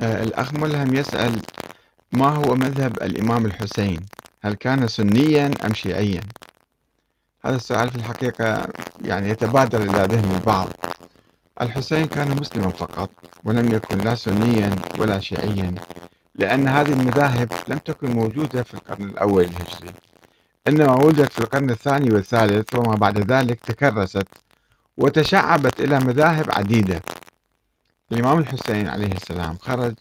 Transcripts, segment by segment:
آه، الأخ ملهم يسأل ما هو مذهب الإمام الحسين؟ هل كان سنيا أم شيعيا? هذا السؤال في الحقيقة يعني يتبادر إلى ذهن البعض. الحسين كان مسلما فقط ولم يكن لا سنيا ولا شيعيا لأن هذه المذاهب لم تكن موجودة في القرن الأول الهجري. إنما وجدت في القرن الثاني والثالث وما بعد ذلك تكرست وتشعبت إلى مذاهب عديدة. الإمام الحسين عليه السلام خرج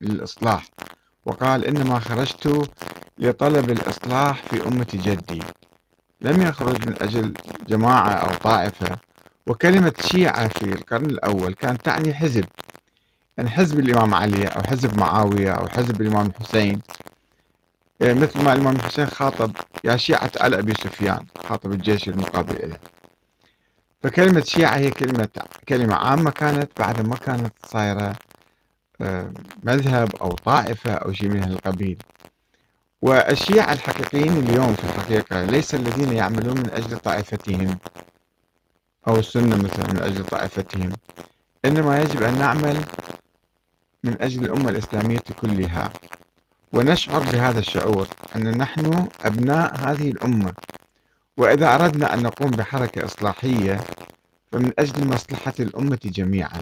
للإصلاح وقال إنما خرجت لطلب الإصلاح في أمة جدي. لم يخرج من أجل جماعة أو طائفة وكلمة شيعة في القرن الأول كانت تعني حزب. يعني حزب الإمام علي أو حزب معاوية أو حزب الإمام الحسين. يعني مثل ما الإمام الحسين خاطب يا شيعة آل أبي سفيان خاطب الجيش المقابل إليه. فكلمة شيعة هي كلمة كلمة عامة كانت بعد ما كانت صايرة آه، مذهب أو طائفة أو شيء من هالقبيل. والشيعة الحقيقيين اليوم في الحقيقة ليس الذين يعملون من أجل طائفتهم أو السنة مثلا من أجل طائفتهم إنما يجب أن نعمل من أجل الأمة الإسلامية كلها. ونشعر بهذا الشعور أن نحن أبناء هذه الأمة. وإذا أردنا أن نقوم بحركة إصلاحية فمن أجل مصلحة الأمة جميعا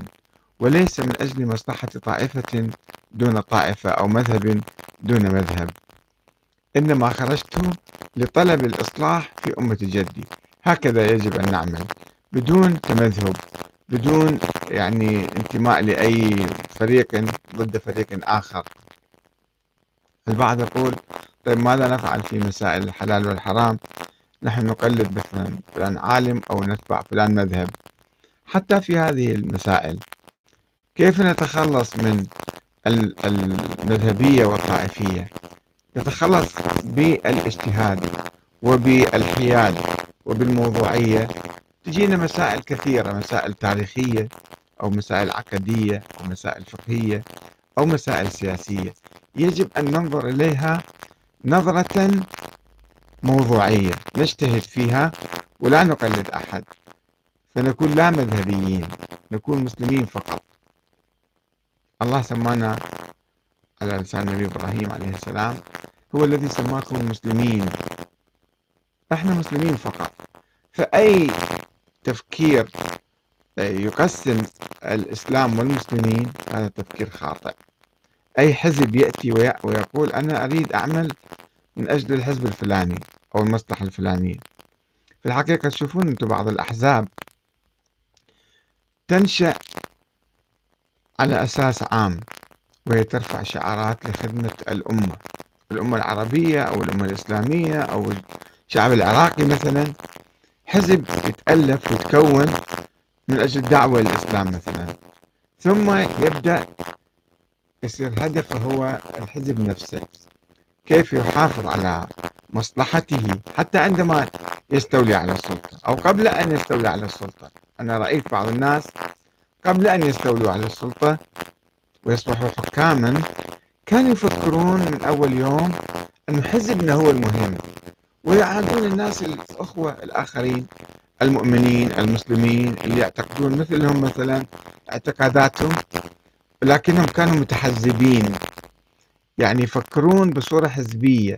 وليس من أجل مصلحة طائفة دون طائفة أو مذهب دون مذهب. إنما خرجت لطلب الإصلاح في أمة جدي. هكذا يجب أن نعمل. بدون تمذهب بدون يعني انتماء لأي فريق ضد فريق آخر. البعض يقول طيب ماذا نفعل في مسائل الحلال والحرام؟ نحن نقلد مثلا فلان عالم أو نتبع فلان مذهب. حتى في هذه المسائل كيف نتخلص من المذهبية والطائفية؟ نتخلص بالإجتهاد وبالحياد وبالموضوعية. تجينا مسائل كثيرة مسائل تاريخية أو مسائل عقدية أو مسائل فقهية أو مسائل سياسية. يجب أن ننظر إليها نظرة موضوعية نجتهد فيها ولا نقلد أحد. فنكون لا مذهبيين نكون مسلمين فقط. الله سمانا على لسان النبي إبراهيم عليه السلام هو الذي سماكم المسلمين إحنا مسلمين فقط. فأي تفكير يقسم الإسلام والمسلمين؟ هذا تفكير خاطئ. أي حزب يأتي ويقول أنا أريد أعمل من أجل الحزب الفلاني. أو المصلحة الفلانية. في الحقيقة تشوفون أنتم بعض الأحزاب تنشأ على أساس عام وهي ترفع شعارات لخدمة الأمة الأمة العربية أو الأمة الإسلامية أو الشعب العراقي مثلا. حزب يتألف ويتكون من أجل دعوة للإسلام مثلا. ثم يبدأ يصير هدفه هو الحزب نفسه. كيف يحافظ على مصلحته حتى عندما يستولي على السلطة أو قبل أن يستولي على السلطة. أنا رأيت بعض الناس قبل أن يستولوا على السلطة ويصبحوا حكاما كانوا يفكرون من أول يوم أن حزبنا هو المهم ويعادون الناس الأخوة الآخرين المؤمنين المسلمين اللي يعتقدون مثلهم مثلا اعتقاداتهم لكنهم كانوا متحزبين يعني يفكرون بصورة حزبية.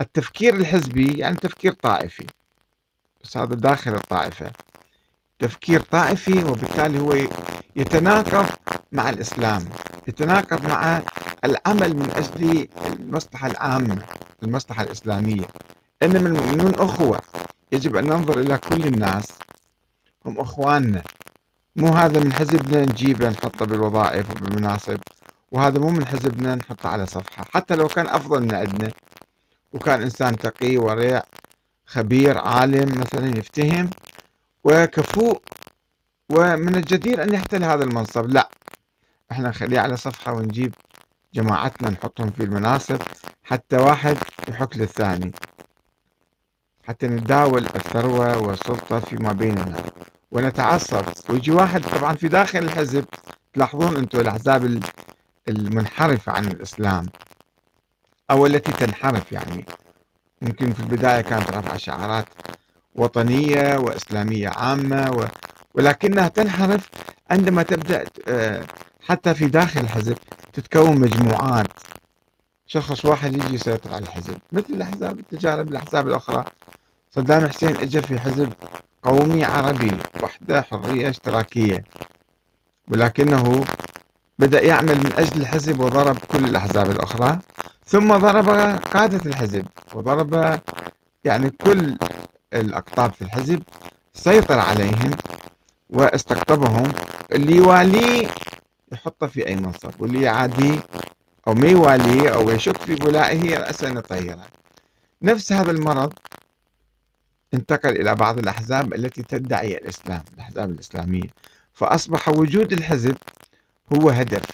التفكير الحزبي يعني تفكير طائفي بس هذا داخل الطائفة. تفكير طائفي وبالتالي هو يتناقض مع الإسلام يتناقض مع العمل من أجل المصلحة العامة المصلحة الإسلامية. إنما المؤمنون أخوة يجب أن ننظر إلى كل الناس هم أخواننا. مو هذا من حزبنا نجيبه نحطه بالوظائف وبالمناصب وهذا مو من حزبنا نحطه على صفحة. حتى لو كان أفضل من عندنا وكان إنسان تقي ورع خبير عالم مثلا يفتهم. وكفوء ومن الجدير أن يحتل هذا المنصب. لا إحنا نخليه على صفحة ونجيب جماعتنا نحطهم في المناصب. حتى واحد يحك للثاني. حتى نتداول الثروة والسلطة فيما بيننا. ونتعصب. ويجي واحد طبعا في داخل الحزب تلاحظون أنتم الأحزاب المنحرفة عن الإسلام. أو التي تنحرف يعني. ممكن في البداية كانت رفع شعارات وطنية وإسلامية عامة و... ولكنها تنحرف عندما تبدأ آه، حتى في داخل الحزب تتكون مجموعات. شخص واحد يجي يسيطر على الحزب مثل الأحزاب التجارب الأحزاب الأخرى. صدام حسين اجى في حزب قومي عربي وحدة حرية اشتراكية. ولكنه بدأ يعمل من أجل الحزب وضرب كل الأحزاب الأخرى. ثم ضرب قادة الحزب وضرب يعني كل الأقطاب في الحزب سيطر عليهم واستقطبهم اللي يواليه يحطه في أي منصب واللي يعاديه أو ما يواليه أو يشك في ولائه رأسا يطيره نفس هذا المرض انتقل إلى بعض الأحزاب التي تدعي الإسلام الأحزاب الإسلامية. فأصبح وجود الحزب هو هدف